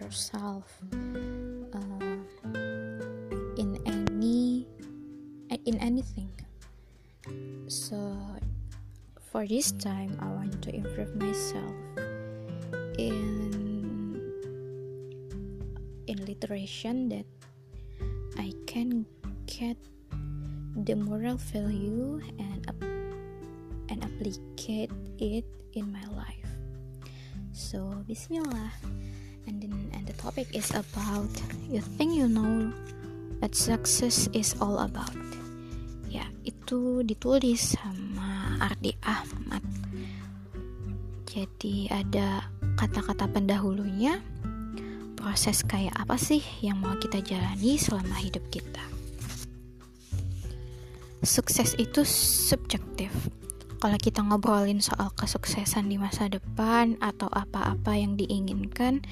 yourself uh, in any in anything. So for this time i want to improve myself in in literation that i can get the moral value and and applicate it in my life. So bismillah and then and the topic is about you think you know what success is all about. Ya itu ditulis sama Ardi Ahmad. Jadi ada kata-kata pendahulunya proses kayak apa sih yang mau kita jalani selama hidup kita? Sukses itu subjektif. Kalau kita ngobrolin soal kesuksesan di masa depan atau apa-apa yang diinginkan,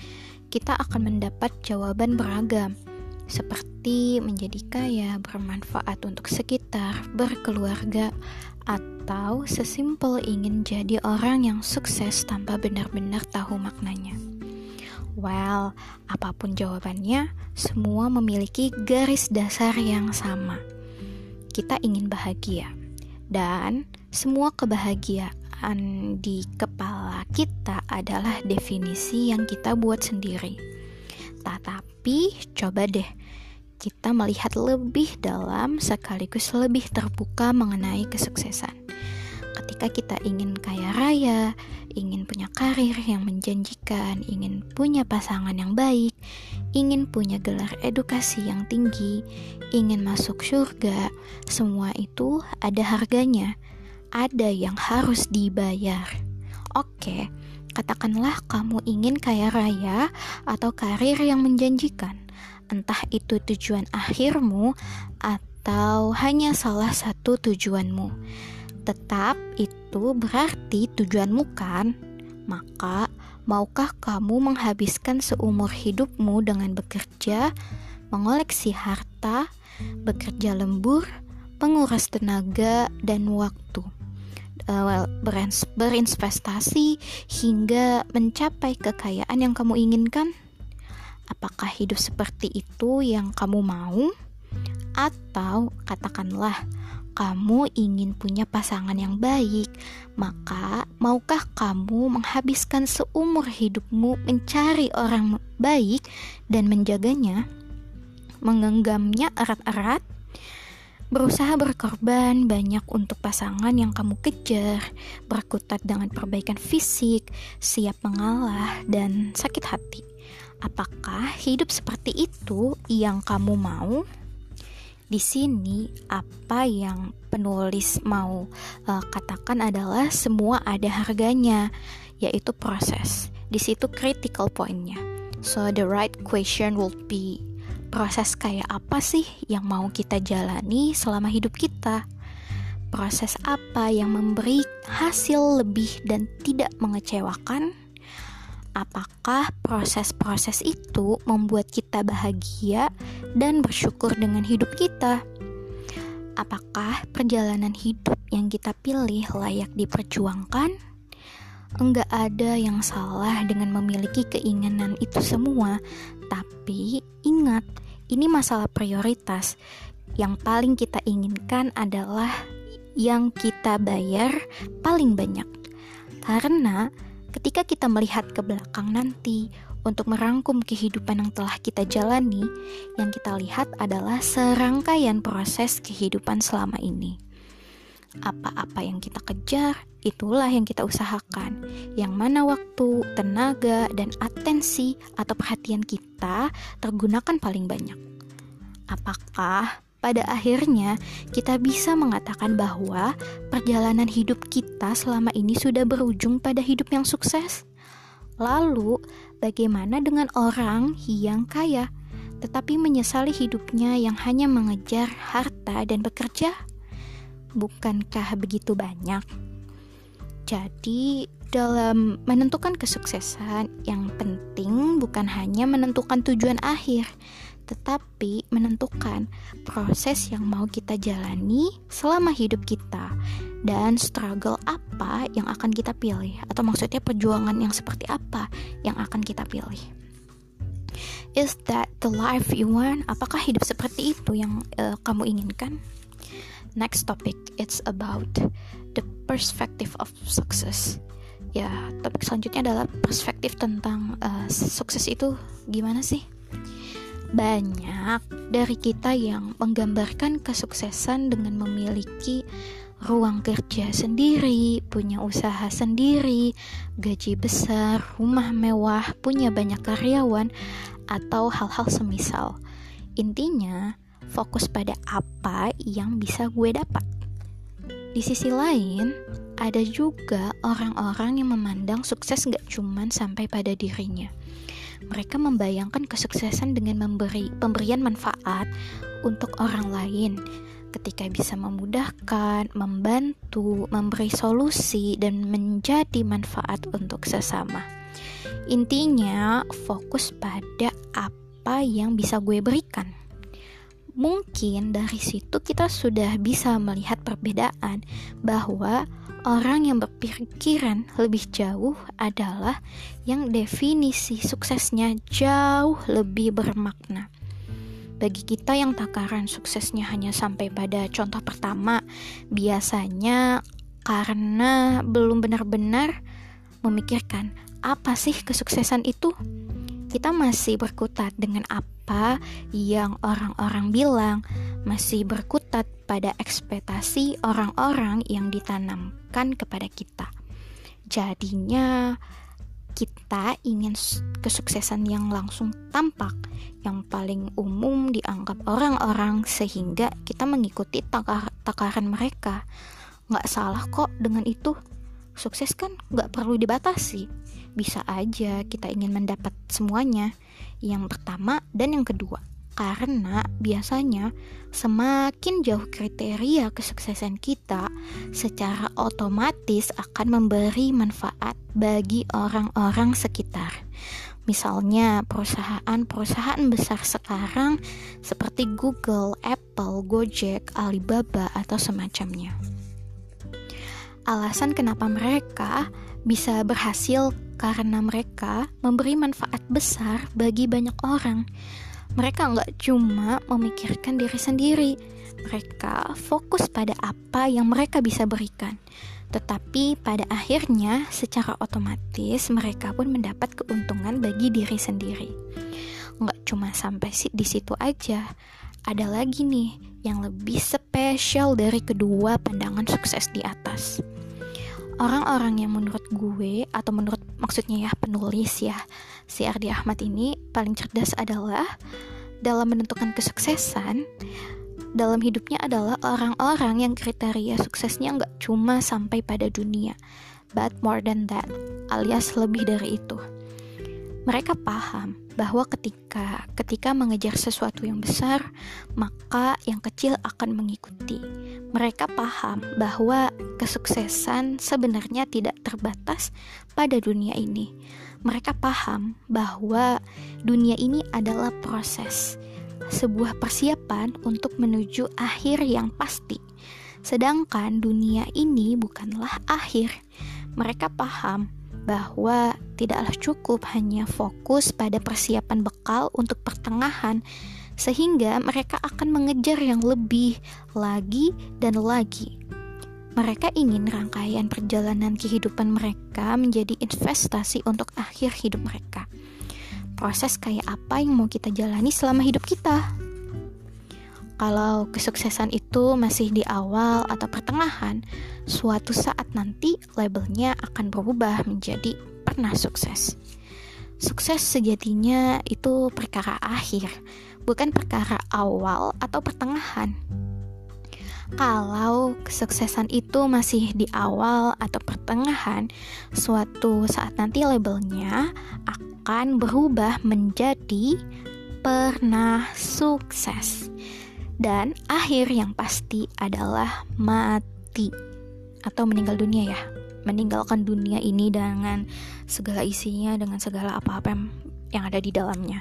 kita akan mendapat jawaban beragam, seperti menjadi kaya, bermanfaat untuk sekitar, berkeluarga, atau sesimpel ingin jadi orang yang sukses tanpa benar-benar tahu maknanya. Well, apa pun jawabannya, semua memiliki garis dasar yang sama. Kita ingin bahagia, dan semua kebahagiaan di kepala kita adalah definisi yang kita buat sendiri. Tetapi, coba deh kita melihat lebih dalam sekaligus lebih terbuka mengenai kesuksesan. Ketika kita ingin kaya raya, ingin punya karir yang menjanjikan, ingin punya pasangan yang baik, ingin punya gelar edukasi yang tinggi, ingin masuk surga, semua itu ada harganya. Ada yang harus dibayar. Oke, katakanlah kamu ingin kaya raya atau karir yang menjanjikan. Entah itu tujuan akhirmu atau hanya salah satu tujuanmu. Tetap itu berarti tujuanmu kan? Maka Maukah kamu menghabiskan seumur hidupmu dengan bekerja, mengoleksi harta, bekerja lembur, menguras tenaga dan waktu, uh, berinvestasi hingga mencapai kekayaan yang kamu inginkan? Apakah hidup seperti itu yang kamu mau? Atau katakanlah kamu ingin punya pasangan yang baik, maka maukah kamu menghabiskan seumur hidupmu mencari orang baik dan menjaganya, menggenggamnya erat-erat? Berusaha berkorban banyak untuk pasangan yang kamu kejar, berkutat dengan perbaikan fisik, siap mengalah, dan sakit hati. Apakah hidup seperti itu yang kamu mau? Di sini apa yang penulis mau uh, katakan adalah semua ada harganya, yaitu proses. Di situ critical pointnya. So the right question would be proses kayak apa sih yang mau kita jalani selama hidup kita? Proses apa yang memberi hasil lebih dan tidak mengecewakan? Apakah proses-proses itu membuat kita bahagia dan bersyukur dengan hidup kita? Apakah perjalanan hidup yang kita pilih layak diperjuangkan? Enggak ada yang salah dengan memiliki keinginan itu semua, tapi ingat, ini masalah prioritas. Yang paling kita inginkan adalah yang kita bayar paling banyak, karena Ketika kita melihat ke belakang nanti untuk merangkum kehidupan yang telah kita jalani, yang kita lihat adalah serangkaian proses kehidupan selama ini. Apa-apa yang kita kejar, itulah yang kita usahakan. Yang mana waktu, tenaga, dan atensi atau perhatian kita tergunakan paling banyak. Apakah pada akhirnya kita bisa mengatakan bahwa perjalanan hidup kita selama ini sudah berujung pada hidup yang sukses. Lalu, bagaimana dengan orang yang kaya tetapi menyesali hidupnya yang hanya mengejar harta dan bekerja? Bukankah begitu banyak? Jadi, dalam menentukan kesuksesan, yang penting bukan hanya menentukan tujuan akhir, tetapi menentukan proses yang mau kita jalani selama hidup kita. Dan struggle apa yang akan kita pilih? Atau maksudnya perjuangan yang seperti apa yang akan kita pilih? Is that the life you want? Apakah hidup seperti itu yang uh, kamu inginkan? Next topic it's about the perspective of success. Ya topik selanjutnya adalah perspektif tentang uh, sukses itu gimana sih banyak dari kita yang menggambarkan kesuksesan dengan memiliki ruang kerja sendiri, punya usaha sendiri, gaji besar, rumah mewah, punya banyak karyawan, atau hal-hal semisal. Intinya, fokus pada apa yang bisa gue dapat. Di sisi lain, ada juga orang-orang yang memandang sukses gak cuman sampai pada dirinya. Mereka membayangkan kesuksesan dengan memberi pemberian manfaat untuk orang lain, ketika bisa memudahkan, membantu, memberi solusi, dan menjadi manfaat untuk sesama. Intinya, fokus pada apa yang bisa gue berikan. Mungkin dari situ kita sudah bisa melihat perbedaan bahwa orang yang berpikiran lebih jauh adalah yang definisi suksesnya jauh lebih bermakna bagi kita yang takaran suksesnya hanya sampai pada contoh pertama, biasanya karena belum benar-benar memikirkan apa sih kesuksesan itu. Kita masih berkutat dengan apa yang orang-orang bilang, masih berkutat pada ekspektasi orang-orang yang ditanamkan kepada kita. Jadinya, kita ingin kesuksesan yang langsung tampak, yang paling umum dianggap orang-orang sehingga kita mengikuti takar takaran mereka. Nggak salah kok dengan itu. Sukses kan nggak perlu dibatasi. Bisa aja kita ingin mendapat semuanya. Yang pertama dan yang kedua karena biasanya semakin jauh kriteria kesuksesan kita, secara otomatis akan memberi manfaat bagi orang-orang sekitar. Misalnya perusahaan-perusahaan besar sekarang seperti Google, Apple, Gojek, Alibaba, atau semacamnya. Alasan kenapa mereka bisa berhasil karena mereka memberi manfaat besar bagi banyak orang mereka nggak cuma memikirkan diri sendiri, mereka fokus pada apa yang mereka bisa berikan. Tetapi pada akhirnya, secara otomatis mereka pun mendapat keuntungan bagi diri sendiri. Nggak cuma sampai di situ aja, ada lagi nih yang lebih spesial dari kedua pandangan sukses di atas orang-orang yang menurut gue atau menurut maksudnya ya penulis ya si Ardi Ahmad ini paling cerdas adalah dalam menentukan kesuksesan dalam hidupnya adalah orang-orang yang kriteria suksesnya nggak cuma sampai pada dunia but more than that alias lebih dari itu mereka paham bahwa ketika ketika mengejar sesuatu yang besar, maka yang kecil akan mengikuti. Mereka paham bahwa kesuksesan sebenarnya tidak terbatas pada dunia ini. Mereka paham bahwa dunia ini adalah proses, sebuah persiapan untuk menuju akhir yang pasti. Sedangkan dunia ini bukanlah akhir. Mereka paham bahwa tidaklah cukup hanya fokus pada persiapan bekal untuk pertengahan, sehingga mereka akan mengejar yang lebih lagi dan lagi. Mereka ingin rangkaian perjalanan kehidupan mereka menjadi investasi untuk akhir hidup mereka. Proses kayak apa yang mau kita jalani selama hidup kita? Kalau kesuksesan itu masih di awal atau pertengahan, suatu saat nanti labelnya akan berubah menjadi pernah sukses. Sukses sejatinya itu perkara akhir, bukan perkara awal atau pertengahan. Kalau kesuksesan itu masih di awal atau pertengahan, suatu saat nanti labelnya akan berubah menjadi pernah sukses dan akhir yang pasti adalah mati. Atau meninggal dunia ya. Meninggalkan dunia ini dengan segala isinya dengan segala apa-apa yang ada di dalamnya.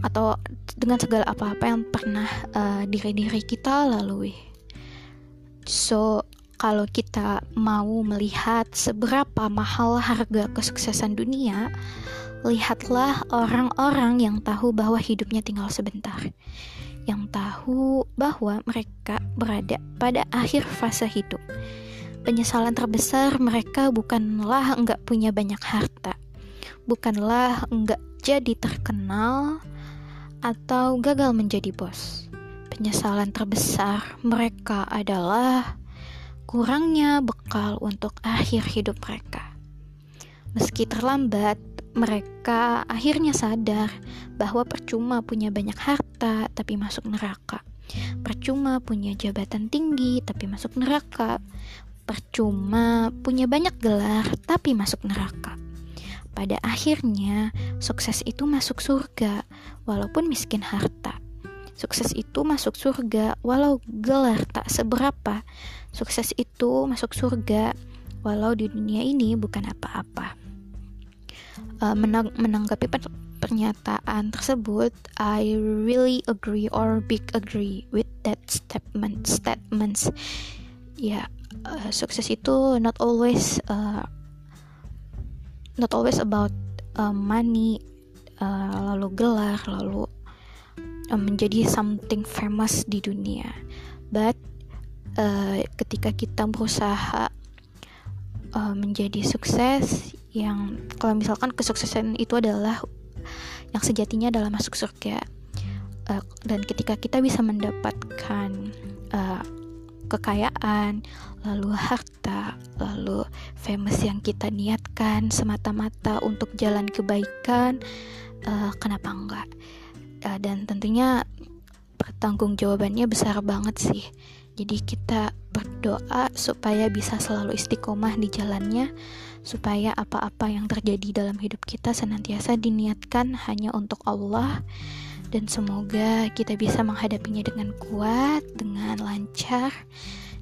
Atau dengan segala apa-apa yang pernah uh, diri-diri kita lalui. So kalau kita mau melihat seberapa mahal harga kesuksesan dunia, lihatlah orang-orang yang tahu bahwa hidupnya tinggal sebentar. Yang tahu bahwa mereka berada pada akhir fase hidup. Penyesalan terbesar mereka bukanlah enggak punya banyak harta, bukanlah enggak jadi terkenal, atau gagal menjadi bos. Penyesalan terbesar mereka adalah kurangnya bekal untuk akhir hidup mereka. Meski terlambat, mereka akhirnya sadar bahwa percuma punya banyak harta tapi masuk neraka. Percuma punya jabatan tinggi tapi masuk neraka. Percuma punya banyak gelar tapi masuk neraka. Pada akhirnya, sukses itu masuk surga, walaupun miskin harta. Sukses itu masuk surga, walau gelar tak seberapa. Sukses itu masuk surga, walau di dunia ini bukan apa-apa. Uh, menang menanggapi per pernyataan tersebut, I really agree or big agree with that statement. Statements, ya, uh, sukses itu not always uh, not always about uh, money uh, lalu gelar lalu uh, menjadi something famous di dunia but uh, ketika kita berusaha uh, menjadi sukses yang kalau misalkan kesuksesan itu adalah yang sejatinya adalah masuk surga uh, dan ketika kita bisa mendapatkan uh, kekayaan, lalu harta, lalu famous yang kita niatkan semata-mata untuk jalan kebaikan, uh, kenapa enggak? Uh, dan tentunya pertanggung jawabannya besar banget sih. Jadi kita berdoa supaya bisa selalu istiqomah di jalannya, supaya apa-apa yang terjadi dalam hidup kita senantiasa diniatkan hanya untuk Allah dan semoga kita bisa menghadapinya dengan kuat, dengan lancar,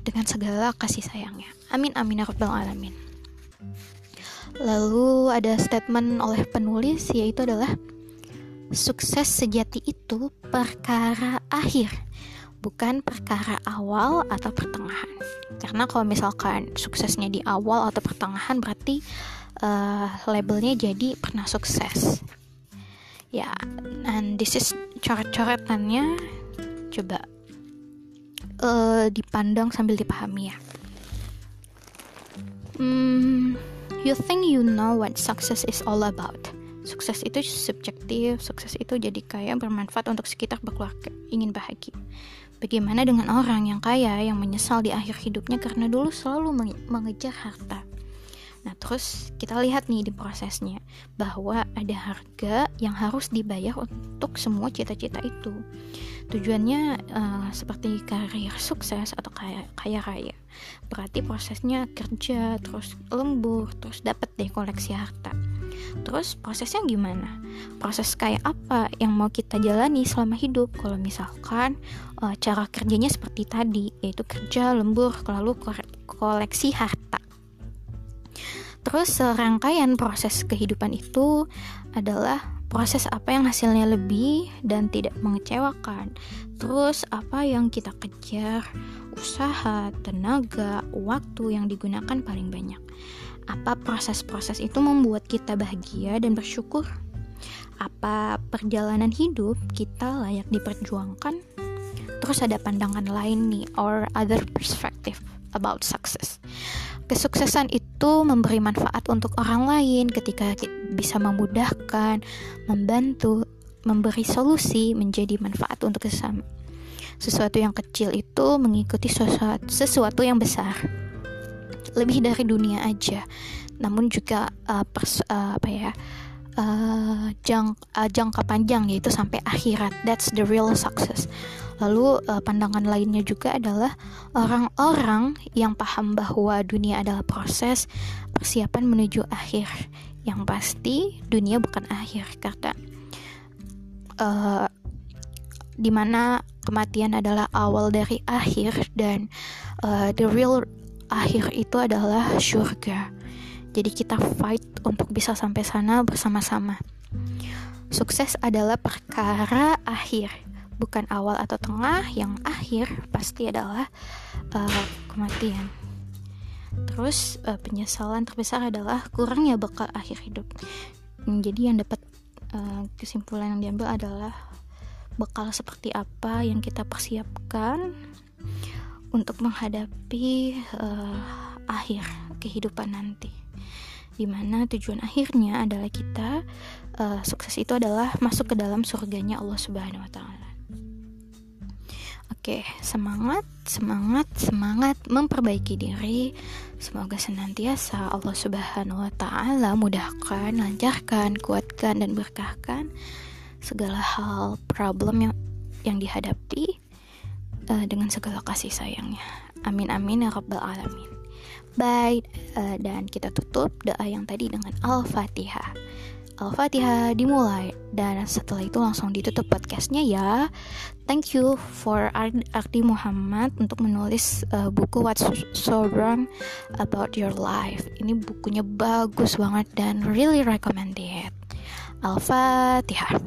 dengan segala kasih sayangnya. Amin amin ya rabbal alamin. Lalu ada statement oleh penulis yaitu adalah sukses sejati itu perkara akhir, bukan perkara awal atau pertengahan. Karena kalau misalkan suksesnya di awal atau pertengahan berarti uh, labelnya jadi pernah sukses. Ya and this is coret-coretannya. Coba uh, dipandang sambil dipahami ya. Hmm, you think you know what success is all about. Sukses itu subjektif sukses itu jadi kaya bermanfaat untuk sekitar berkeluarga ingin bahagia bagaimana dengan orang yang kaya yang menyesal di akhir hidupnya karena dulu selalu mengejar harta Nah, terus kita lihat nih di prosesnya bahwa ada harga yang harus dibayar untuk semua cita-cita itu. Tujuannya uh, seperti karir sukses atau kaya, kaya raya. Berarti prosesnya kerja, terus lembur, terus dapat deh koleksi harta. Terus prosesnya gimana? Proses kayak apa yang mau kita jalani selama hidup? Kalau misalkan uh, cara kerjanya seperti tadi, yaitu kerja, lembur, lalu koleksi harta Terus serangkaian proses kehidupan itu adalah proses apa yang hasilnya lebih dan tidak mengecewakan. Terus apa yang kita kejar, usaha, tenaga, waktu yang digunakan paling banyak. Apa proses-proses itu membuat kita bahagia dan bersyukur? Apa perjalanan hidup kita layak diperjuangkan? Terus ada pandangan lain nih or other perspective about success. Kesuksesan itu memberi manfaat untuk orang lain ketika bisa memudahkan, membantu, memberi solusi menjadi manfaat untuk sesama. Sesuatu yang kecil itu mengikuti sesuatu, sesuatu yang besar. Lebih dari dunia aja. Namun juga uh, pers, uh, apa ya? Uh, jang, uh, jangka panjang yaitu sampai akhirat. That's the real success. Lalu uh, pandangan lainnya juga adalah orang-orang yang paham bahwa dunia adalah proses persiapan menuju akhir. Yang pasti dunia bukan akhir karena uh, di mana kematian adalah awal dari akhir dan uh, the real akhir itu adalah surga. Jadi kita fight untuk bisa sampai sana bersama-sama. Sukses adalah perkara akhir bukan awal atau tengah yang akhir pasti adalah uh, kematian terus uh, penyesalan terbesar adalah kurangnya bekal akhir hidup hmm, jadi yang dapat uh, kesimpulan yang diambil adalah bekal seperti apa yang kita persiapkan untuk menghadapi uh, akhir kehidupan nanti. Di mana tujuan akhirnya adalah kita uh, sukses itu adalah masuk ke dalam surganya Allah Subhanahu Wa Taala. Oke, semangat, semangat, semangat memperbaiki diri. Semoga senantiasa Allah Subhanahu wa taala mudahkan, lancarkan, kuatkan dan berkahkan segala hal problem yang yang dihadapi uh, dengan segala kasih sayangnya. Amin amin ya rabbal alamin. Baik, uh, dan kita tutup doa yang tadi dengan Al-Fatihah. Al-Fatihah dimulai dan setelah itu langsung ditutup podcastnya ya. Thank you for Ardi Muhammad untuk menulis uh, buku What's So Wrong About Your Life. Ini bukunya bagus banget dan really recommended. Al-Fatihah.